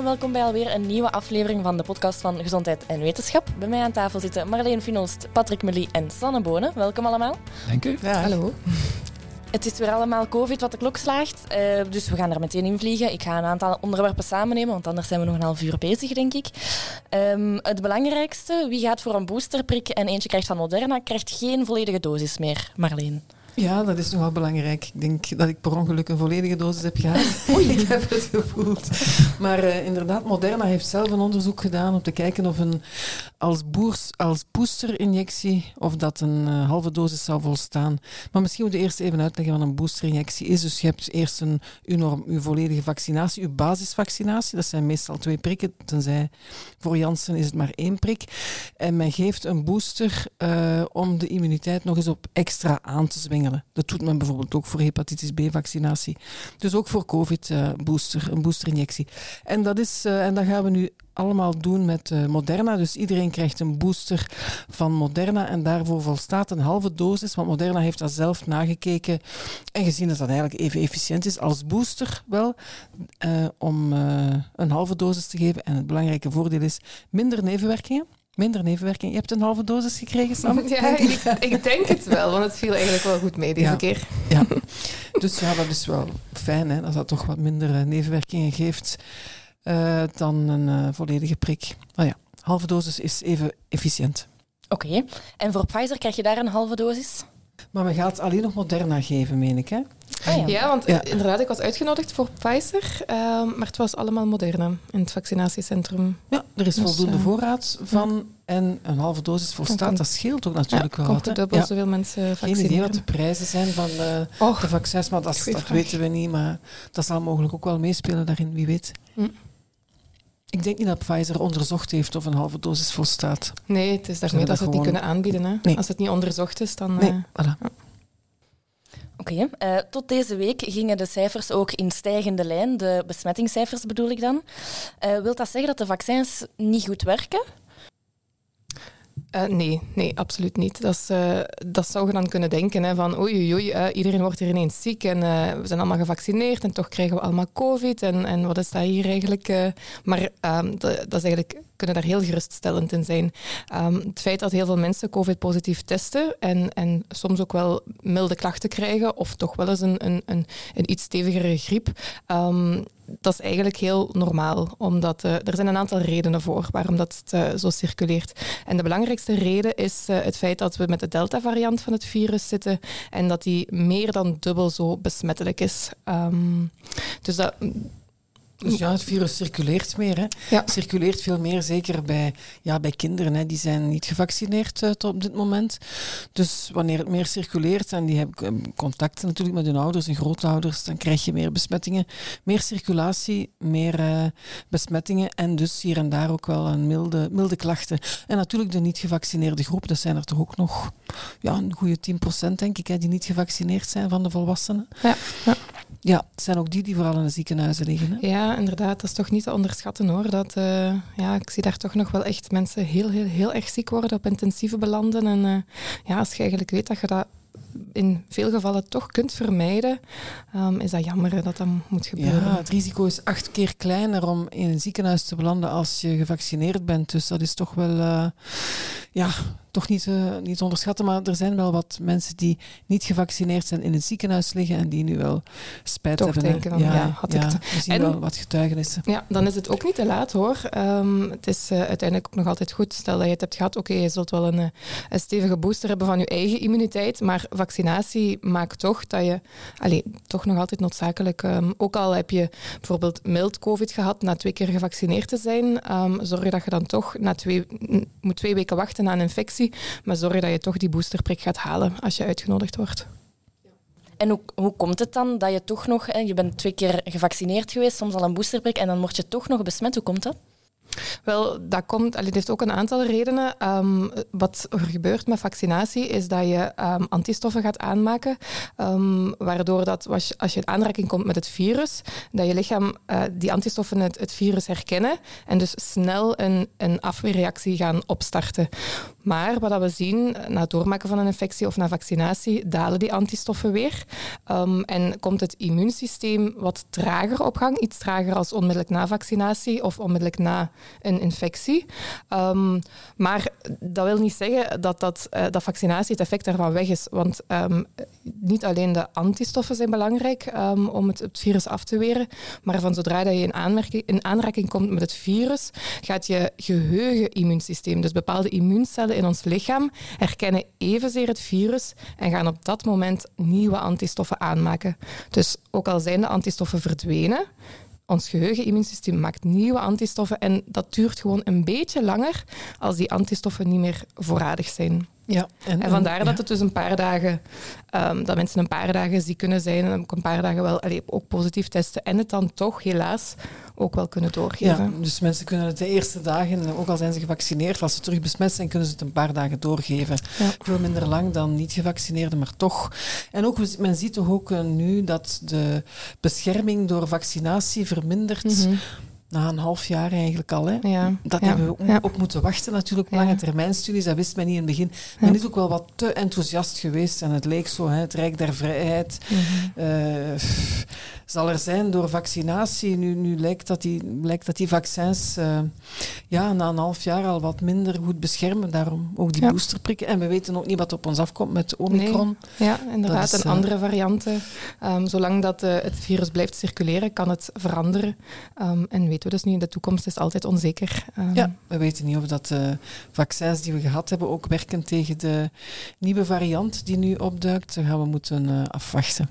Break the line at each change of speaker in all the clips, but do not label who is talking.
en welkom bij alweer een nieuwe aflevering van de podcast van Gezondheid en Wetenschap. Bij mij aan tafel zitten Marleen Finolst, Patrick Melie en Sanne Bonen. Welkom allemaal.
Dank u.
Ja. Hallo.
Het is weer allemaal COVID wat de klok slaagt, uh, dus we gaan er meteen in vliegen. Ik ga een aantal onderwerpen samennemen, want anders zijn we nog een half uur bezig, denk ik. Um, het belangrijkste, wie gaat voor een boosterprik en eentje krijgt van Moderna, krijgt geen volledige dosis meer. Marleen.
Ja, dat is nogal belangrijk. Ik denk dat ik per ongeluk een volledige dosis heb gehad. Oei, ik heb het gevoeld. Maar uh, inderdaad, Moderna heeft zelf een onderzoek gedaan om te kijken of een als, boers, als boosterinjectie of dat een uh, halve dosis zou volstaan. Maar misschien moet je eerst even uitleggen wat een boosterinjectie is. Dus je hebt eerst een, uw, norm, uw volledige vaccinatie, uw basisvaccinatie. Dat zijn meestal twee prikken, tenzij voor Janssen is het maar één prik. En men geeft een booster uh, om de immuniteit nog eens op extra aan te zwingen. Dat doet men bijvoorbeeld ook voor hepatitis B-vaccinatie. Dus ook voor COVID-booster, een boosterinjectie. En dat, is, uh, en dat gaan we nu allemaal doen met uh, Moderna. Dus iedereen krijgt een booster van Moderna en daarvoor volstaat een halve dosis. Want Moderna heeft dat zelf nagekeken en gezien dat dat eigenlijk even efficiënt is als booster wel, uh, om een halve dosis te geven. En het belangrijke voordeel is minder nevenwerkingen minder nevenwerking. Je hebt een halve dosis gekregen, Sam?
Ja, ik, ik, denk het wel, want het viel eigenlijk wel goed mee deze
ja.
keer.
Ja, dus ja, dat is wel fijn, hè, dat dat toch wat minder nevenwerkingen geeft uh, dan een uh, volledige prik. Nou ja, halve dosis is even efficiënt.
Oké, okay. en voor Pfizer krijg je daar een halve dosis?
Maar we gaan het alleen nog Moderna geven, meen ik, hè?
Ah, ja. ja. want ja. inderdaad, ik was uitgenodigd voor Pfizer, uh, maar het was allemaal Moderna in het vaccinatiecentrum.
Ja, er is dus, voldoende uh, voorraad van ja. en een halve dosis volstaat. Dat scheelt ook natuurlijk wel.
Komt er dubbel zoveel mensen vaccineren.
Geen idee wat de prijzen zijn van uh, oh, de vaccins, maar dat, dat weten we niet. Maar dat zal mogelijk ook wel meespelen daarin, wie weet. Hm. Ik denk niet dat Pfizer onderzocht heeft of een halve dosis volstaat.
Nee, het is daarmee dat ze het niet kunnen aanbieden. Hè?
Nee.
Als het niet onderzocht is, dan...
Nee, uh, voilà.
Oké, uh, tot deze week gingen de cijfers ook in stijgende lijn, de besmettingscijfers bedoel ik dan. Uh, wilt dat zeggen dat de vaccins niet goed werken?
Uh, nee, nee, absoluut niet. Dat, uh, dat zou je dan kunnen denken, hè, van oei, oei, uh, iedereen wordt hier ineens ziek en we zijn allemaal gevaccineerd en toch krijgen we allemaal covid en, en wat is dat hier eigenlijk? maar ehm, dat, dat is eigenlijk kunnen daar heel geruststellend in zijn. Um, het feit dat heel veel mensen COVID-positief testen en, en soms ook wel milde klachten krijgen, of toch wel eens een, een, een, een iets stevigere griep, um, dat is eigenlijk heel normaal. Omdat uh, er zijn een aantal redenen voor waarom dat uh, zo circuleert. En de belangrijkste reden is uh, het feit dat we met de Delta-variant van het virus zitten en dat die meer dan dubbel zo besmettelijk is. Um, dus dat,
dus ja, het virus circuleert meer. Hè.
Ja.
Circuleert veel meer, zeker bij, ja, bij kinderen. Hè. Die zijn niet gevaccineerd uh, tot op dit moment. Dus wanneer het meer circuleert en die hebben contacten natuurlijk met hun ouders en grootouders, dan krijg je meer besmettingen. Meer circulatie, meer uh, besmettingen en dus hier en daar ook wel een milde, milde klachten. En natuurlijk de niet gevaccineerde groep, dat zijn er toch ook nog ja, een goede 10% denk ik, hè, die niet gevaccineerd zijn van de volwassenen.
Ja, ja.
Ja, het zijn ook die die vooral in de ziekenhuizen liggen. Hè?
Ja, inderdaad. Dat is toch niet te onderschatten hoor. Dat, uh, ja, ik zie daar toch nog wel echt mensen heel, heel, heel erg ziek worden, op intensieve belanden. En uh, ja, als je eigenlijk weet dat je dat in veel gevallen toch kunt vermijden, um, is dat jammer dat dat moet gebeuren.
Ja, het risico is acht keer kleiner om in een ziekenhuis te belanden als je gevaccineerd bent. Dus dat is toch wel... Uh, ja, toch niet, uh, niet onderschatten, maar er zijn wel wat mensen die niet gevaccineerd zijn in het ziekenhuis liggen en die nu wel spijt
toch
hebben.
Denken van, ja, ja, had
ja,
ik
we zien en, wel wat getuigenissen.
Ja, dan is het ook niet te laat hoor. Um, het is uh, uiteindelijk ook nog altijd goed. Stel dat je het hebt gehad, oké, okay, je zult wel een, een stevige booster hebben van je eigen immuniteit, maar vaccinatie maakt toch dat je, allee, toch nog altijd noodzakelijk, um, ook al heb je bijvoorbeeld mild COVID gehad, na twee keer gevaccineerd te zijn, um, zorg dat je dan toch na twee, moet twee weken wachten na een maar zorg dat je toch die boosterprik gaat halen als je uitgenodigd wordt.
En hoe, hoe komt het dan dat je toch nog, je bent twee keer gevaccineerd geweest, soms al een boosterprik, en dan word je toch nog besmet? Hoe komt dat?
Wel, dat komt, het heeft ook een aantal redenen. Ehm, wat er gebeurt met vaccinatie is dat je um, antistoffen gaat aanmaken, um, waardoor dat als je, als je in aanraking komt met het virus, dat je lichaam uh, die antistoffen het, het, virus herkennen en dus snel een, een afweerreactie gaan opstarten. Maar wat we zien na het doormaken van een infectie of na vaccinatie, dalen die antistoffen weer en komt het immuunsysteem wat trager op gang, iets trager als onmiddellijk na vaccinatie of onmiddellijk na een infectie. Um, maar dat wil niet zeggen dat, dat, uh, dat vaccinatie het effect daarvan weg is. Want um, niet alleen de antistoffen zijn belangrijk om het, virus af te weren, maar van zodra dat je in aanraking komt met het virus, gaat je geheugen-immuunsysteem, dus bepaalde immuuncellen in ons lichaam, herkennen evenzeer het virus en gaan op dat moment nieuwe antistoffen aanmaken. Dus ook al zijn de antistoffen verdwenen, ons geheugen-immuunsysteem maakt nieuwe antistoffen en dat duurt gewoon een beetje langer als die antistoffen niet meer voorradig zijn. Ja, en, en vandaar dat het dus een paar dagen, um, dat mensen een paar dagen ziek kunnen zijn en ook een paar dagen wel allee, ook positief testen en het dan toch helaas ook wel kunnen doorgeven.
Ja, dus mensen kunnen het de eerste dagen, ook al zijn ze gevaccineerd, als ze terug besmet zijn, kunnen ze het een paar dagen doorgeven. Ja. Veel minder lang dan niet gevaccineerden, maar toch. En ook, men ziet toch ook uh, nu dat de bescherming door vaccinatie vermindert. Mm -hmm na een half jaar eigenlijk al. Hè. Ja. Dat hebben we ja. op moeten wachten natuurlijk. Lange termijn studies, dat wist men niet in het begin. Men is ook wel wat te enthousiast geweest en het leek zo, hè, het Rijk der Vrijheid. Mm -hmm. uh, zal er zijn door vaccinatie. Nu, nu lijkt, dat die, lijkt dat die vaccins uh, ja, na een half jaar al wat minder goed beschermen. Daarom ook die ja. boosterprikken. En we weten ook niet wat op ons afkomt met Omicron.
Nee. Ja, inderdaad. Is, en uh, andere varianten. Um, zolang dat uh, het virus blijft circuleren, kan het veranderen. Um, en weten we dus niet. De toekomst is altijd onzeker.
Um, ja, we weten niet of dat de vaccins die we gehad hebben ook werken tegen de nieuwe variant die nu opduikt. Dat gaan we moeten afwachten.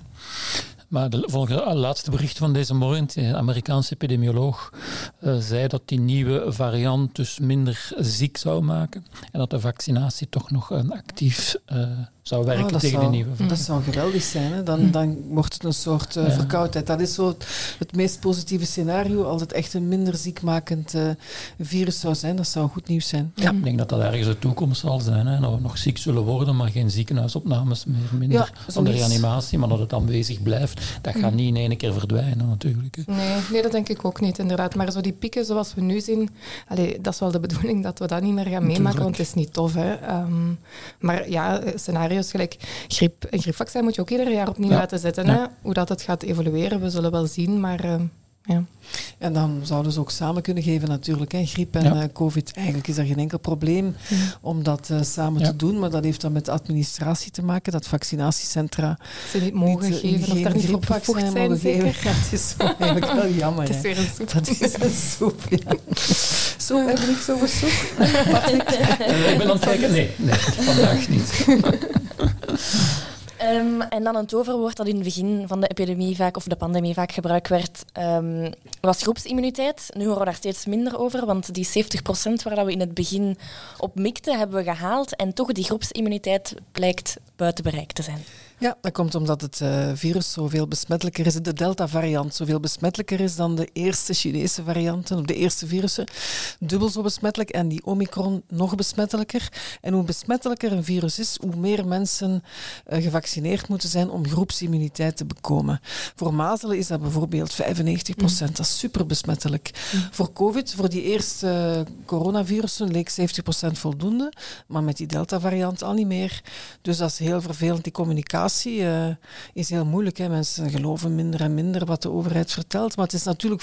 Maar de, volgens het laatste bericht van deze morgen, de Amerikaanse epidemioloog, uh, zei dat die nieuwe variant dus minder ziek zou maken en dat de vaccinatie toch nog een actief uh, zou werken oh, tegen
zou,
de nieuwe variant.
Dat zou geweldig zijn. Hè? Dan, dan wordt het een soort uh, ja. verkoudheid. Dat is zo het, het, meest positieve scenario. Als het echt een minder ziekmakend virus zou zijn, dat zou goed nieuws zijn.
Ja, ik denk dat dat ergens de toekomst zal zijn. Hè? Dat we nog ziek zullen worden, maar geen ziekenhuisopnames meer, minder ja, van de reanimatie, maar dat het aanwezig blijft dat gaat niet in één keer verdwijnen natuurlijk.
Nee, nee, dat denk ik ook niet inderdaad. Maar zo die pieken zoals we nu zien, allee, dat is wel de bedoeling dat we dat niet meer gaan natuurlijk. meemaken, want het is niet tof. Hè. Um, maar ja, scenario's gelijk griep, een griepvaccin moet je ook ieder jaar opnieuw laten zetten. Ja. Hè. Hoe dat het gaat evolueren, we zullen wel zien, maar... Ja.
En dan zouden ze ook samen kunnen geven natuurlijk. Hè. Griep en ja. uh, covid, eigenlijk is er geen enkel probleem ja. om dat uh, samen ja. te doen. Maar dat heeft dan met administratie te maken, dat vaccinatiecentra...
Ze niet mogen niet, geven of daar niet op zijn, zeker?
Ja, het is eigenlijk wel jammer.
Het is weer een soep.
Dat is een soep, ja. Soep, heb je niks over soep?
ik ben aan het kijken, nee, nee, vandaag niet.
Um, en dan een toverwoord dat in het begin van de epidemie vaak, of de pandemie vaak gebruikt werd, um, was groepsimmuniteit. Nu horen we daar steeds minder over, want die 70% waar we in het begin op mikten, hebben we gehaald. En toch, die groepsimmuniteit blijkt buiten bereik te zijn.
Ja, dat komt omdat het uh, virus zoveel besmettelijker is. De Delta-variant zoveel besmettelijker is dan de eerste Chinese varianten, of de eerste virussen. Dubbel zo besmettelijk en die Omicron nog besmettelijker. En hoe besmettelijker een virus is, hoe meer mensen uh, gevaccineerd moeten zijn om groepsimmuniteit te bekomen. Voor mazelen is dat bijvoorbeeld 95 procent. Mm. Dat is super besmettelijk. Mm. Voor COVID, voor die eerste uh, coronavirussen, leek 70 procent voldoende. Maar met die Delta-variant al niet meer. Dus dat is heel vervelend, die communicatie uh, is heel moeilijk. Hè. Mensen geloven minder en minder wat de overheid vertelt. Maar het is natuurlijk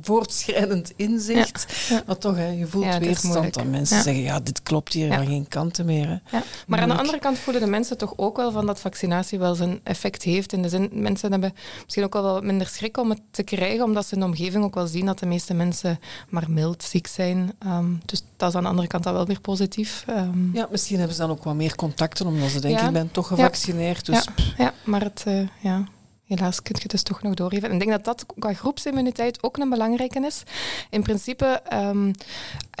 voortschrijdend inzicht. Ja. Maar toch, hè, je voelt ja, weerstand dat mensen zeggen, ja, dit klopt hier aan geen kanten meer. Hè.
Maar aan de andere kant voelen de mensen toch ook wel van dat vaccinatie wel zijn effect heeft. In de zin, mensen hebben misschien ook wel wat minder schrik om het te krijgen, omdat ze in de omgeving ook wel zien dat de meeste mensen maar mild ziek zijn. Um, dus dat is aan de andere kant dan wel weer positief. Um,
ja, misschien hebben ze dan ook wat meer contacten, omdat ze denken, ik ben toch gevaccineerd. Dus
ja, maar het, uh, ja. helaas kun je het dus toch nog doorgeven. En ik denk dat dat qua groepsimmuniteit ook een belangrijke is. In principe, um,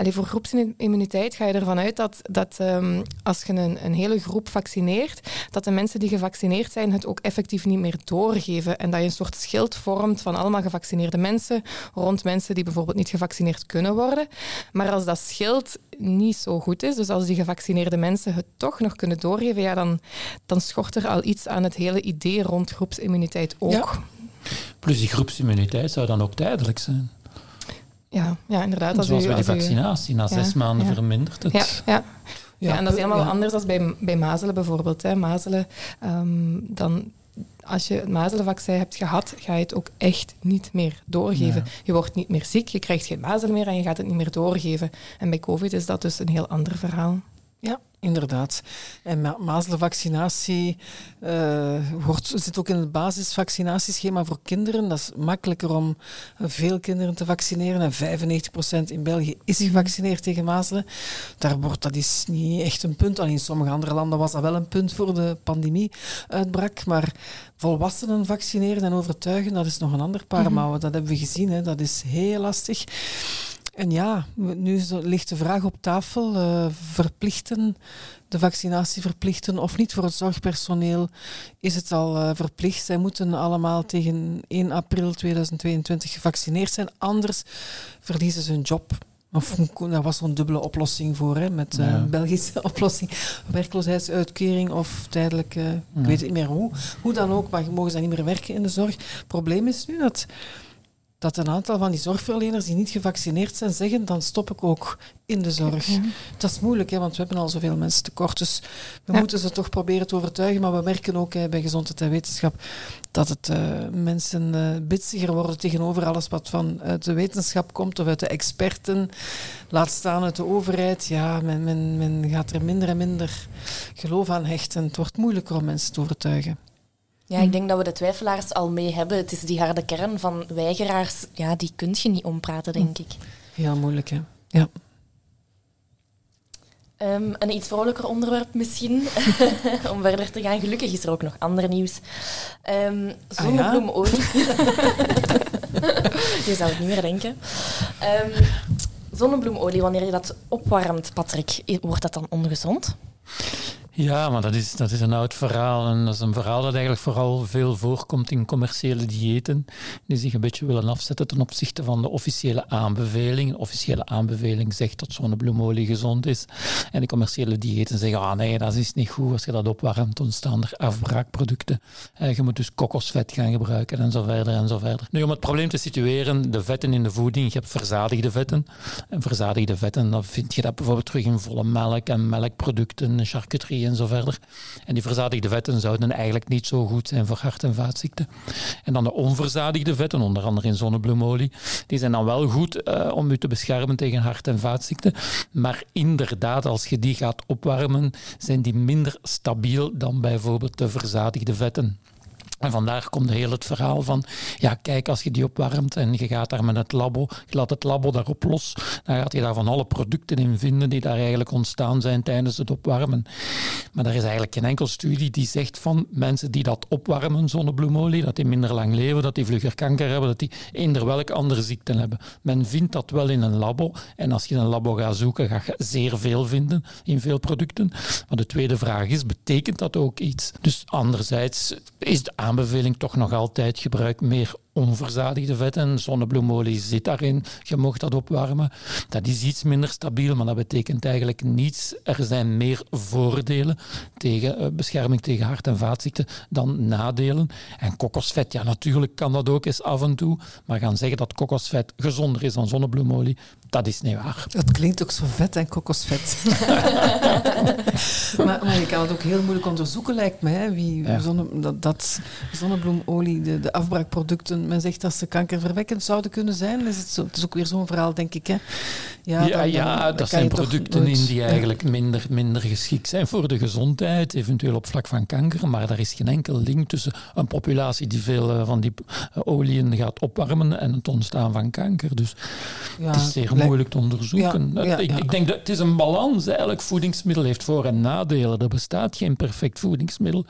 voor groepsimmuniteit ga je ervan uit dat, dat ehm, als je een, een hele groep vaccineert, dat de mensen die gevaccineerd zijn het ook effectief niet meer doorgeven. En dat je een soort schild vormt van allemaal gevaccineerde mensen rond mensen die bijvoorbeeld niet gevaccineerd kunnen worden. Maar als dat schild niet zo goed is, dus als die gevaccineerde mensen het toch nog kunnen doorgeven, ja, dan, dan schort er al iets aan het hele idee rond groepsimmuniteit ook.
Plus die groepsimmuniteit zou dan ook tijdelijk zijn.
Ja, ja inderdaad.
Als Zoals u, bij de vaccinatie, na zes maanden vermindert het.
Ja, ja. Ja, en dat is helemaal anders dan bij, bij mazelen bijvoorbeeld. Hè. Mazelen, um, dan, als je het mazelenvaccin hebt gehad, ga je het ook echt niet meer doorgeven. Je wordt niet meer ziek, je krijgt geen mazelen meer en je gaat het niet meer doorgeven. En bij COVID is dat dus een heel ander verhaal.
Ja, inderdaad. En ma mazelenvaccinatie uh, wordt, zit ook in het basisvaccinatieschema voor kinderen. Dat is makkelijker om veel kinderen te vaccineren. En 95% in België is gevaccineerd tegen mazelen. Daar wordt, dat is niet echt een punt. Alleen in sommige andere landen was dat wel een punt voor de pandemie uitbrak. Maar volwassenen vaccineren en overtuigen, dat is nog een ander paar mhm. mouwen. Dat hebben we gezien. Hè. Dat is heel lastig. En ja, nu ligt de vraag op tafel: uh, verplichten, de vaccinatie verplichten of niet voor het zorgpersoneel? Is het al uh, verplicht? Zij moeten allemaal tegen 1 april 2022 gevaccineerd zijn, anders verliezen ze hun job. Of, daar was zo'n dubbele oplossing voor, hè, met uh, Belgische oplossing. Werkloosheidsuitkering of tijdelijk, ik weet het niet meer hoe. Hoe dan ook, maar mogen ze niet meer werken in de zorg. Het probleem is nu dat dat een aantal van die zorgverleners die niet gevaccineerd zijn, zeggen dan stop ik ook in de zorg. Dat is moeilijk, hè, want we hebben al zoveel mensen tekort. Dus we moeten ze toch proberen te overtuigen. Maar we merken ook hè, bij gezondheid en wetenschap dat het uh, mensen uh, bitsiger worden tegenover alles wat van uit de wetenschap komt of uit de experten. Laat staan uit de overheid. Ja, men, men, men gaat er minder en minder geloof aan hechten. Het wordt moeilijker om mensen te overtuigen.
Ja, ik denk dat we de twijfelaars al mee hebben. Het is die harde kern van weigeraars, ja, die kun je niet ompraten, denk ik.
Heel moeilijk, hè? Ja.
Um, een iets vrolijker onderwerp misschien, om verder te gaan. Gelukkig is er ook nog ander nieuws. Um, zonnebloemolie. je zou het niet meer denken. Um, zonnebloemolie, wanneer je dat opwarmt, Patrick, wordt dat dan ongezond?
Ja, maar dat is, dat is een oud verhaal. En dat is een verhaal dat eigenlijk vooral veel voorkomt in commerciële diëten. Die zich een beetje willen afzetten ten opzichte van de officiële aanbeveling. De officiële aanbeveling zegt dat zonnebloemolie gezond is. En de commerciële diëten zeggen, ah nee, dat is niet goed. Als je dat opwarmt, ontstaan er afbraakproducten. je moet dus kokosvet gaan gebruiken en zo verder en zo verder. Nu, om het probleem te situeren, de vetten in de voeding. Je hebt verzadigde vetten. En verzadigde vetten, dan vind je dat bijvoorbeeld terug in volle melk en melkproducten, charcuterie en zo verder. En die verzadigde vetten zouden eigenlijk niet zo goed zijn voor hart- en vaatziekten. En dan de onverzadigde vetten, onder andere in zonnebloemolie, die zijn dan wel goed uh, om u te beschermen tegen hart- en vaatziekten. Maar inderdaad, als je die gaat opwarmen, zijn die minder stabiel dan bijvoorbeeld de verzadigde vetten. En vandaar komt heel het verhaal van, ja kijk, als je die opwarmt en je gaat daar met het labo, je laat het labo daarop los, dan gaat je daar van alle producten in vinden die daar eigenlijk ontstaan zijn tijdens het opwarmen. Maar er is eigenlijk geen enkel studie die zegt van mensen die dat opwarmen, zonnebloemolie, dat die minder lang leven, dat die vlugger kanker hebben, dat die eender welke andere ziekten hebben. Men vindt dat wel in een labo en als je in een labo gaat zoeken, ga je zeer veel vinden in veel producten. Maar de tweede vraag is, betekent dat ook iets? Dus anderzijds is de aanbeveling toch nog altijd gebruik meer onverzadigde vetten. Zonnebloemolie zit daarin. Je mocht dat opwarmen. Dat is iets minder stabiel, maar dat betekent eigenlijk niets. Er zijn meer voordelen tegen uh, bescherming tegen hart- en vaatziekten dan nadelen. En kokosvet, ja, natuurlijk kan dat ook eens af en toe. Maar gaan zeggen dat kokosvet gezonder is dan zonnebloemolie, dat is niet waar.
Dat klinkt ook zo vet, en kokosvet. maar, maar, je kan het ook heel moeilijk onderzoeken, lijkt mij. Wie, zonne, dat, dat, zonnebloemolie, de, de afbraakproducten men, men zegt dat ze kankerverwekkend zouden kunnen zijn. Is het, zo, het is ook weer zo'n verhaal, denk ik. Hè?
Ja, ja,
dan-
ja,
dan kan
dat zijn producten
nooit-
in die
Ja.
eigenlijk minder, minder geschikt zijn voor de gezondheid, eventueel op vlak van kanker. Maar daar is geen enkel link tussen een populatie die veel eh, van die eh, oliën gaat opwarmen en het ontstaan van kanker. Dus
Ja,
het is zeer
lijkt-
moeilijk te onderzoeken.
Ja,
ik, ik denk dat het is een balans eigenlijk. Voedingsmiddel heeft voor- en nadelen. Er bestaat geen perfect voedingsmiddel.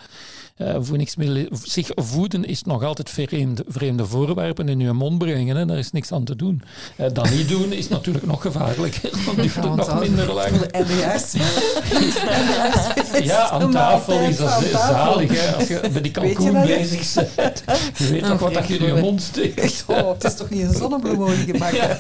Eh, voedingsmiddelen, zich voeden is nog altijd vreemde, vreemde voorwerpen in je mond brengen. Hè. Daar is niks aan te doen. Eh, dat niet doen is natuurlijk nog gevaarlijker. Want doet
want
nog minder lang.
NDS.
Ja, aan tafel is dat zalig. Hè, als je bij die kalkoen bezig bent. Je weet toch wat dat je in je mond steekt.
Oh, het is toch niet een zonnebloemolie gebakken?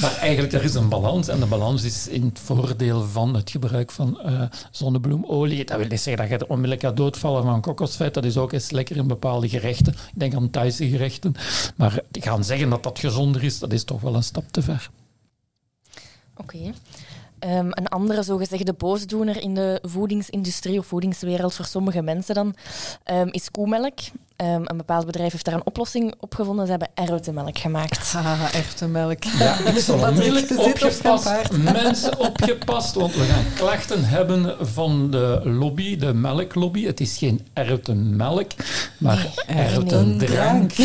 Maar eigenlijk, er is een balans. En de balans is in het voordeel van het gebruik van eh, zonnebloemolie. Dat wil niet zeggen dat je er onmiddellijk gaat doodvallen van kokosvet. Dat is ook eens lekker in bepaalde gerechten. Ik denk aan Thaise gerechten. Maar gaan zeggen dat dat gezonder is, dat is toch wel een stap te ver.
Oké. Ehm, een andere zogezegde boosdoener in de voedingsindustrie of voedingswereld voor sommige mensen dan, ehm, is koemelk. Ehm, een bepaald bedrijf heeft daar een oplossing op gevonden. Ze hebben erwtenmelk gemaakt.
Haha, echte melk.
Ja,
zijn
opgepast. Mensen opgepast, want we gaan klachten hebben van de lobby, de melklobby. Het is geen erwtenmelk, maar erwtendrank.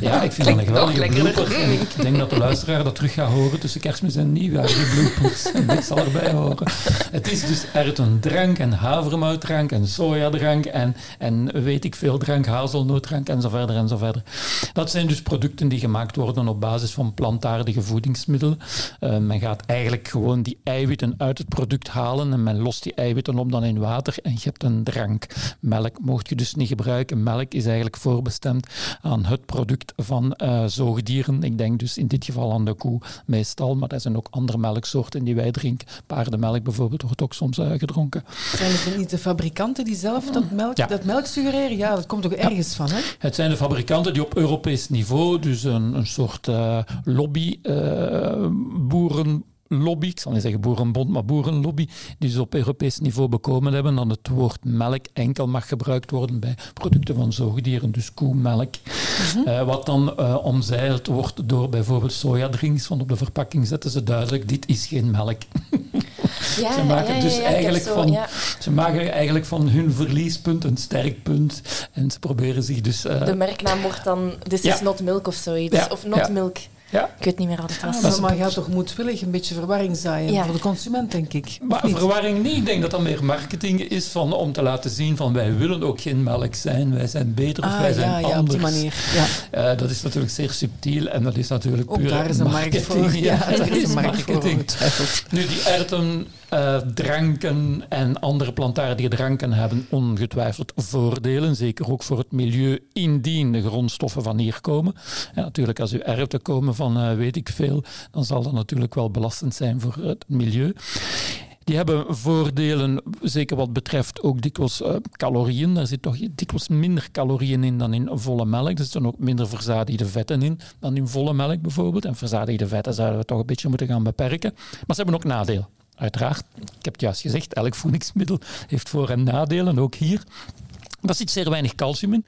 Ja, ik vind dat een geweldige blooper. En ik denk dat de luisteraar dat terug gaat horen tussen kerstmis en nieuwjaar, die bloopers. En dit zal erbij horen. Het is dus erwtendrank en havermoutdrank en sojadrank en, en weet ik veel drank, hazelnooddrank en zo verder en zo verder. Dat zijn dus producten die gemaakt worden op basis van plantaardige voedingsmiddelen. Eh, men gaat eigenlijk gewoon die eiwitten uit het product halen en men lost die eiwitten op dan in water en je hebt een drank. Melk mocht je dus niet gebruiken. Melk is eigenlijk voorbestemd aan het product van eh, zoogdieren. Ik denk dus in dit geval aan de koe meestal, maar er zijn ook andere melksoorten die wij drinken. Paardenmelk bijvoorbeeld wordt ook soms eh, gedronken.
Zijn het niet de fabrikanten die zelf dat melk,
Ja.
dat melk suggereren? Ja, dat komt toch ergens van, hè?
Het zijn de fabrikanten die op Europees niveau, dus een, een soort eh, lobby, eh, boerenlobby, ik zal niet zeggen boerenbond, maar boerenlobby, die ze op Europees niveau bekomen hebben dat het woord melk enkel mag gebruikt worden bij producten van zoogdieren, dus koemelk. Eh, wat dan eh, omzeild wordt door bijvoorbeeld sojadrinks, want op de verpakking zetten ze duidelijk, dit is geen melk.
Ja,
Ze maken dus eigenlijk
zo-
van- Ze maken eigenlijk van hun verliespunt een sterk punt en ze proberen zich dus... eh,
de merknaam wordt dan This is not milk of zoiets. Of not milk.
Ja,
Ik weet niet meer wat het was.
Maar, maar gaat toch moedwillig een beetje verwarring zaaien
Ja.
voor de consument, denk ik.
Maar
niet?
verwarring niet. Ik denk dat dat meer marketing is van, om te laten zien van wij willen ook geen melk zijn, wij zijn beter of
Ah,
wij zijn
ja, ja, op
anders.
die manier. Ja.
Eh, dat is natuurlijk zeer subtiel en dat is natuurlijk puur
daar is een markt
marketing.
voor. Ja, daar is een markt voor,
marketing. Nu, die erwten, eh, dranken en andere plantaardige dranken hebben ongetwijfeld voordelen, zeker ook voor het milieu, indien de grondstoffen van hier komen. En natuurlijk, als uw erwten komen van eh, weet ik veel, dan zal dat natuurlijk wel belastend zijn voor het milieu. Die hebben voordelen, zeker wat betreft ook dikwijls eh, calorieën. Daar zit toch dikwijls minder calorieën in dan in volle melk. Er zitten ook minder verzadigde vetten in dan in volle melk bijvoorbeeld. En verzadigde vetten zouden we toch een beetje moeten gaan beperken. Maar ze hebben ook nadelen. Uiteraard, ik heb het juist gezegd, elk voedingsmiddel heeft voor- en nadelen, ook hier. Daar zit zeer weinig calcium in.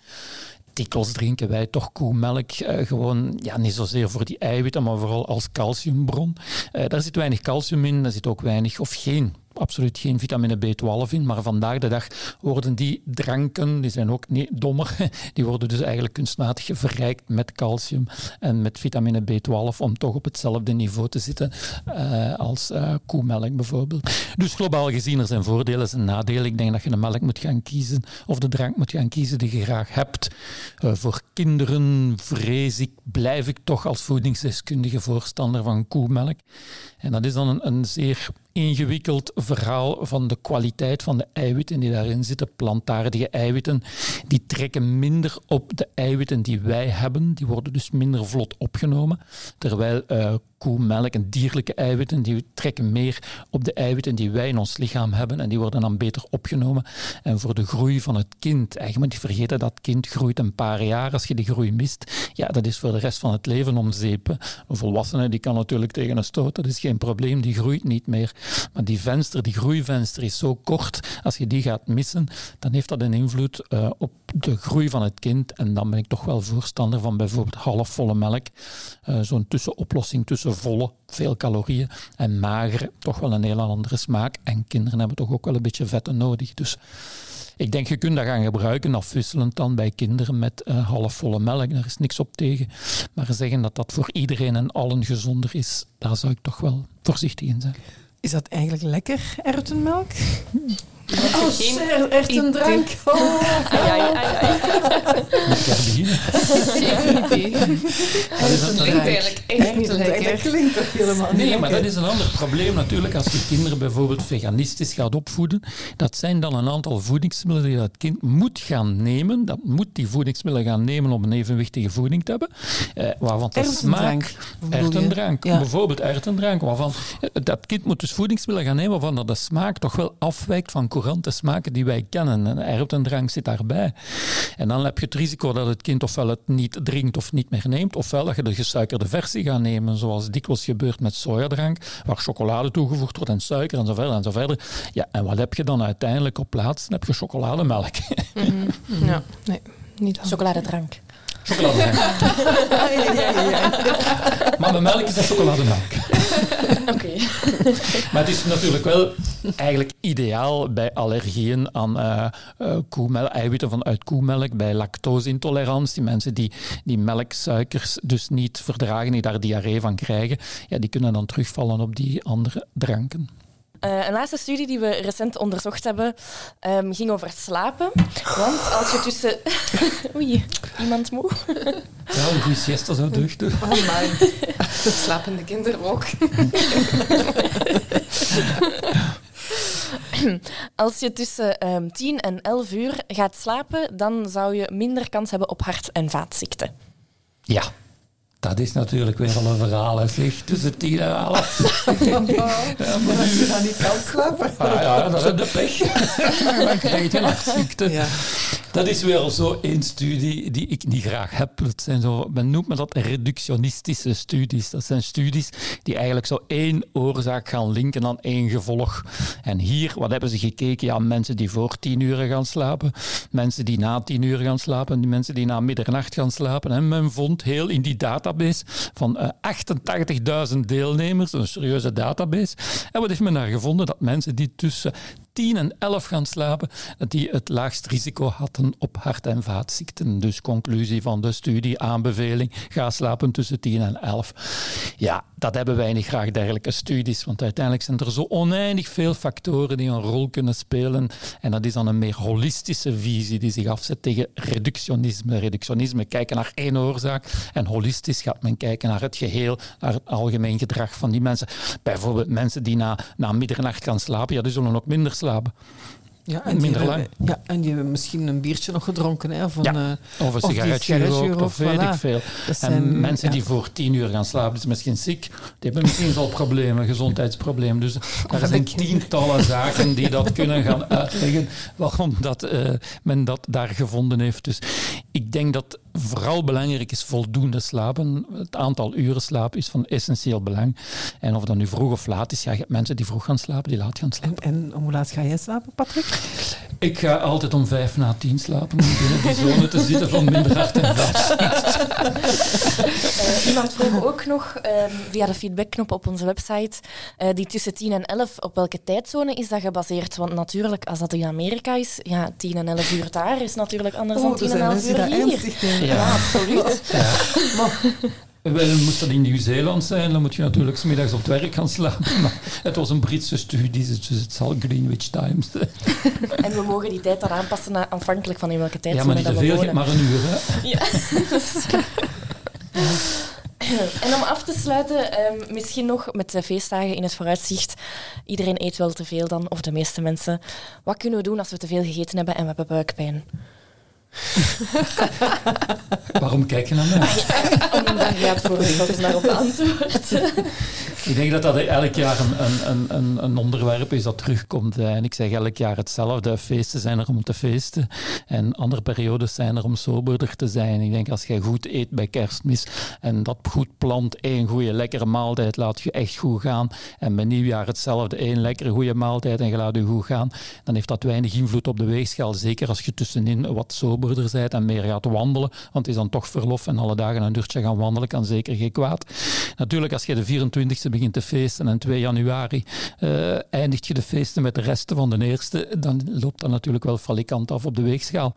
Dikwijls drinken wij toch koemelk, eh, gewoon ja, niet zozeer voor die eiwitten, maar vooral als calciumbron. Eh, daar zit weinig calcium in, daar zit ook weinig of geen absoluut geen vitamine B12 in, maar vandaag de dag worden die dranken, die zijn ook niet dommer, die worden dus eigenlijk kunstmatig verrijkt met calcium en met vitamine B12 om toch op hetzelfde niveau te zitten eh, als eh, koemelk bijvoorbeeld. Dus globaal gezien, er zijn voordelen en nadelen. Ik denk dat je de melk moet gaan kiezen of de drank moet gaan kiezen die je graag hebt. Eh, voor kinderen vrees ik, blijf ik toch als voedingsdeskundige voorstander van koemelk. En dat is dan een, een zeer ingewikkeld verhaal van de kwaliteit van de eiwitten die daarin zitten. Plantaardige eiwitten, die trekken minder op de eiwitten die wij hebben. Die worden dus minder vlot opgenomen. Terwijl eh, koemelk en dierlijke eiwitten, die trekken meer op de eiwitten die wij in ons lichaam hebben en die worden dan beter opgenomen. En voor de groei van het kind, eigenlijk moet je vergeten dat kind groeit een paar jaar. Als je die groei mist, ja, dat is voor de rest van het leven om zeepen. Een volwassene die kan natuurlijk tegen een stoot, dat is geen probleem, die groeit niet meer. Maar die venster, die groeivenster is zo kort, als je die gaat missen, dan heeft dat een invloed uh, op de groei van het kind. En dan ben ik toch wel voorstander van bijvoorbeeld halfvolle melk. Uh, Zo'n tussenoplossing tussen volle, veel calorieën, en magere, toch wel een heel andere smaak. En kinderen hebben toch ook wel een beetje vetten nodig. Dus ik denk, je kunt dat gaan gebruiken, afwisselend dan bij kinderen met uh, halfvolle melk. Daar is niks op tegen. Maar zeggen dat dat voor iedereen en allen gezonder is, daar zou ik toch wel voorzichtig in zijn.
Is dat eigenlijk lekker, erwtenmelk? Oh, zeer, echt een drank. Oh. Ai, ai, ai.
Moet ik beginnen?
Dat klinkt eigenlijk echt niet lekker.
Dat klinkt toch helemaal
niet Nee, maar dat is een ander probleem natuurlijk als je kinderen bijvoorbeeld veganistisch gaat opvoeden. Dat zijn dan een aantal voedingsmiddelen die dat kind moet gaan nemen. Dat moet die voedingsmiddelen gaan nemen om een evenwichtige voeding te hebben. Eh, waarvan de smaak... Ertendrank. Ja. Bijvoorbeeld ertendrank. Waarvan, dat kind moet dus voedingsmiddelen gaan nemen waarvan de smaak toch wel afwijkt van courante smaken die wij kennen. En erwtendrang zit daarbij. En dan heb je het risico dat het kind ofwel het niet drinkt of niet meer neemt, ofwel dat je de gesuikerde versie gaat nemen, zoals dikwijls gebeurt met sojadrank, waar chocolade toegevoegd wordt en suiker en zo verder en zo verder. Ja, en wat heb je dan uiteindelijk op plaats? Dan heb je chocolademelk.
Mm -hmm. Ja, nee, niet
Chocoladedrank.
Chocolademelk. ja, ja, ja, maar mijn melk is dat chocolademelk.
Oké.
maar het is natuurlijk wel eigenlijk ideaal bij allergieën aan uh, uh, koemelk, eiwitten vanuit koemelk, bij lactoseintolerantie, mensen die, die melksuikers dus niet verdragen, die daar diarree van krijgen, ja, die kunnen dan terugvallen op die andere dranken.
Uh, een laatste studie die we recent onderzocht hebben um, ging over slapen. Want als je tussen... Oei, iemand moe?
ja, een goede siesta zou deugd doen.
Oh my. Slapende kinderen ook.
Als je tussen um, ehm, 10 en 11 uur gaat slapen, dan zou je minder kans hebben op hart- en vaatziekten.
Ja, dat is natuurlijk weer al een verhaal. Zeg, tussen tien en elf.
ja, maar als je dan niet kan slapen.
Ah, ja, dat is de pech. dan krijg je een hartziekte. Ja. Dat is weer zo één studie die ik niet graag heb. Dat zijn zo, men noemt me dat reductionistische studies. Dat zijn studies die eigenlijk zo één oorzaak gaan linken aan één gevolg. En hier, wat hebben ze gekeken? Ja, mensen die voor tien uur gaan slapen, mensen die na tien uur gaan slapen, die mensen die na middernacht gaan slapen. En men vond heel in die database van uh, eh, 88.000 deelnemers, een serieuze database. En wat heeft men daar gevonden? Dat mensen die tussen 10 en 11 gaan slapen, dat die het laagst risico hadden op hart- en vaatziekten. Dus conclusie van de studie, aanbeveling, ga slapen tussen 10 en 11. Ja, dat hebben wij niet graag, dergelijke studies, want uiteindelijk zijn er zo oneindig veel factoren die een rol kunnen spelen. En dat is dan een meer holistische visie die zich afzet tegen reductionisme. Reductionisme kijken naar één oorzaak en holistisch gaat men kijken naar het geheel, naar het algemeen gedrag van die mensen. Bijvoorbeeld mensen die na, na middernacht gaan slapen, ja, die zullen ook minder slapen ja, en minder lang.
Ja, en je hebt misschien een biertje nog gedronken. Hè, van,
ja, uh, of een sigaretje gerookt, of weet ik veel. en mensen die voor tien uur gaan slapen, is misschien ziek. Die hebben misschien wel problemen, gezondheidsproblemen. Dus er zijn tientallen zaken die dat kunnen gaan uitleggen waarom dat, uh, men dat daar gevonden heeft. Dus ik denk dat vooral belangrijk is voldoende slapen. Het aantal uren slapen is van essentieel belang. En of dat nu vroeg of laat is, ja, je hebt mensen die vroeg gaan slapen, die laat gaan slapen.
En, en hoe laat ga jij slapen, Patrick?
Ik ga altijd om vijf na tien slapen om binnen die zone te zitten van minder hard en vast.
uh, iemand vroeg ook nog um, via de feedbackknop op onze website, uh, die tussen 10 en 11, op welke tijdzone is dat gebaseerd? Want natuurlijk, als dat in Amerika is, ja, 10 en 11 uur daar is natuurlijk anders oh, dan 10 en 11 uur hier. Ja, ja absoluut. Ja.
Maar, wel, moest dat in Nieuw-Zeeland zijn, dan moet je natuurlijk smiddags op het werk gaan slapen. Maar het was een Britse studie, dus het zal Greenwich Times
En we mogen die tijd dan aanpassen naar, afhankelijk van in welke tijd
Ja, maar niet te veel, maar een uur. Hè? Ja.
En om af te sluiten, um, misschien nog met de feestdagen in het vooruitzicht. Iedereen eet wel te veel dan, of de meeste mensen. Wat kunnen we doen als we te veel gegeten hebben en we hebben buikpijn?
Waarom kijk je naar mij?
Daar gaat voor zelfs naar op antwoord.
Ik denk dat dat elk jaar een, een, een, een onderwerp is dat terugkomt. En ik zeg elk jaar hetzelfde. Feesten zijn er om te feesten. En andere periodes zijn er om soberder te zijn. Ik denk als je goed eet bij kerstmis en dat goed plant, één goede lekkere maaltijd, laat je echt goed gaan. En bij nieuwjaar hetzelfde, één lekkere goede maaltijd en je laat je goed gaan. Dan heeft dat weinig invloed op de weegschaal. Zeker als je tussenin wat soberder bent en meer gaat wandelen. Want het is dan toch verlof en alle dagen een uurtje gaan wandelen kan zeker geen kwaad. Natuurlijk, als je de 24e begint te feesten en 2 januari uh, eindigt je de feesten met de resten van de eerste, dan loopt dat natuurlijk wel falikant af op de weegschaal.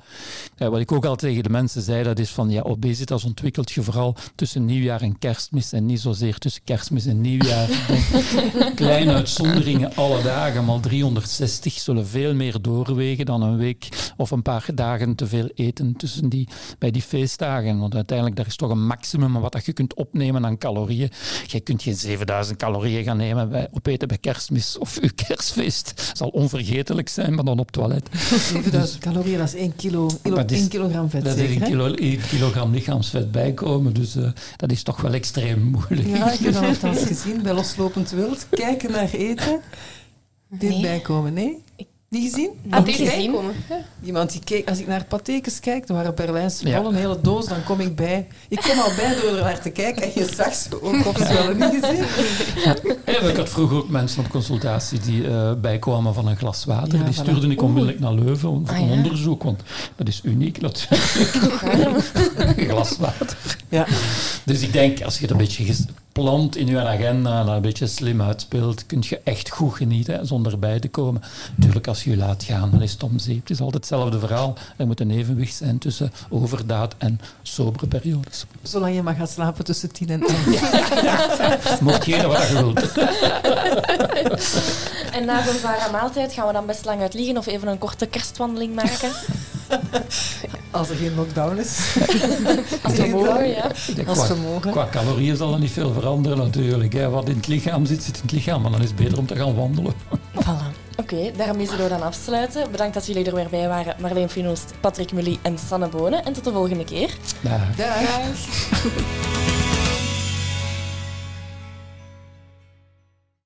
Uh, wat ik ook al tegen de mensen zei, dat is van ja, obesitas ontwikkelt je vooral tussen nieuwjaar en kerstmis en niet zozeer tussen kerstmis en nieuwjaar. Kleine uitzonderingen alle dagen, maar 360 zullen veel meer doorwegen dan een week of een paar dagen te veel eten tussen die, bij die feestdagen. Want uiteindelijk, daar is toch een maximum wat dat je kunt opnemen aan calorieën. Je kunt geen 7000 calorieën gaan nemen bij opeten bij kerstmis of uw kerstfeest. Het zal onvergetelijk zijn, maar dan op toilet.
7000 calorieën, dat is 1, kilo, kilo, is, 1 kilogram vet.
Dat
is
1 kilo, kilogram lichaamsvet bijkomen, dus uh, dat is toch wel extreem moeilijk.
Ja, ik heb dat althans gezien bij Loslopend Wild. Kijken naar eten, dit nee. bijkomen, nee? Niet gezien?
Ah, niet gezien.
Iemand die keek, als ik naar patekens kijk, er waren Berlijnse bollen, een hele doos, dan kom ik bij. Ik kom al bij door er naar te kijken en je zag ze ook op wel niet gezien.
Ja, ik had vroeger ook mensen op consultatie die uh, bijkwamen van een glas water. Ja, die stuurde ik onmiddellijk naar Leuven voor ah, een onderzoek, want dat is uniek natuurlijk. een glas water. Ja. Dus ik denk, als je het een beetje plant in je agenda en een beetje slim uitspeelt, kun je echt goed genieten zonder bij te komen. Natuurlijk, als je je laat gaan, dan is het om zeep. Het is altijd hetzelfde verhaal. Er moet een evenwicht zijn tussen overdaad en sobere periodes.
Zolang je maar gaat slapen tussen tien en elf.
Ja, Mocht je wat je wilt.
en na zo'n zware maaltijd gaan we dan best lang uit liggen of even een korte kerstwandeling maken.
Als er geen lockdown is.
Als we mogen, ja.
Als we mogen.
Qua calorieën zal er niet veel veranderen natuurlijk. Hè. Wat in het lichaam zit, zit in het lichaam. Maar dan is het beter om te gaan wandelen.
Voilà. Oké, okay, daarmee zullen we dan afsluiten. Bedankt dat jullie er weer bij waren. Marleen Finoost, Patrick Mully en Sanne Bonen. En tot de volgende keer.
Dag.
Dag.